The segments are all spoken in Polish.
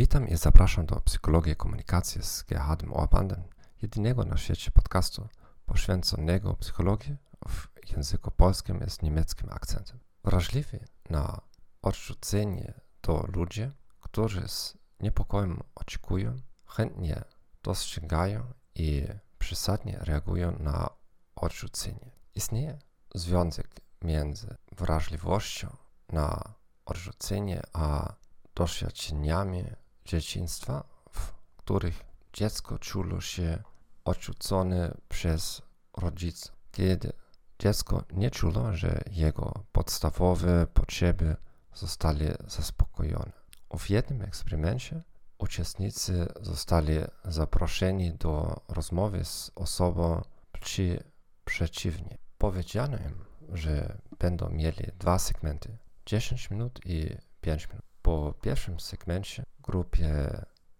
Witam i zapraszam do Psychologii Komunikacji z Gerhardem Orbandem, jedynego na świecie podcastu poświęconego psychologii w języku polskim z niemieckim akcentem. Wrażliwi na odrzucenie to ludzie, którzy z niepokojem oczekują, chętnie dostrzegają i przesadnie reagują na odrzucenie. Istnieje związek między wrażliwością na odrzucenie a doświadczeniami dzieciństwa, w których dziecko czuło się odrzucone przez rodziców. Kiedy dziecko nie czuło, że jego podstawowe potrzeby zostali zaspokojone. W jednym eksperymencie uczestnicy zostali zaproszeni do rozmowy z osobą przy przeciwnie. Powiedziano im, że będą mieli dwa segmenty 10 minut i 5 minut. Po pierwszym segmencie grupie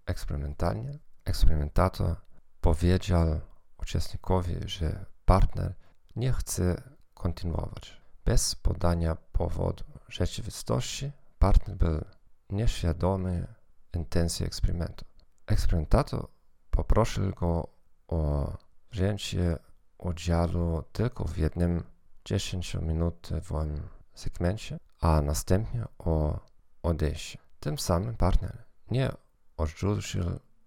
eksperymentalnej eksperymentator powiedział uczestnikowi, że partner nie chce kontynuować. Bez podania powodu rzeczywistości partner był nieświadomy intencji eksperymentu. Eksperymentator poprosił go o wzięcie udziału tylko w jednym 10-minutowym segmencie, a następnie o odejście. Tym samym partner nie odrzucił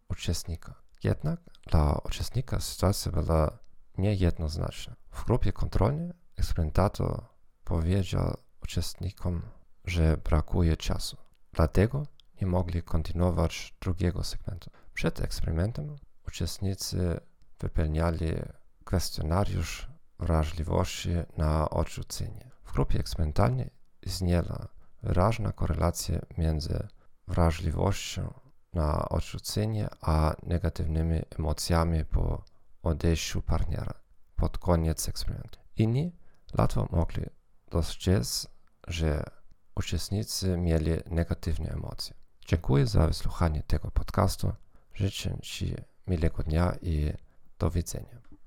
uczestnika. Jednak dla uczestnika sytuacja była niejednoznaczna. W grupie kontrolnej eksperymentator powiedział uczestnikom, że brakuje czasu. Dlatego nie mogli kontynuować drugiego segmentu. Przed eksperymentem uczestnicy wypełniali kwestionariusz wrażliwości na odrzucenie. W grupie eksperymentalnej istniała wyraźna korelacja między wrażliwością na odrzucenie a negatywnymi emocjami po odejściu partnera pod koniec eksperymentu. Inni łatwo mogli dostrzec, że uczestnicy mieli negatywne emocje. Dziękuję za wysłuchanie tego podcastu. Życzę Ci miłego dnia i do widzenia.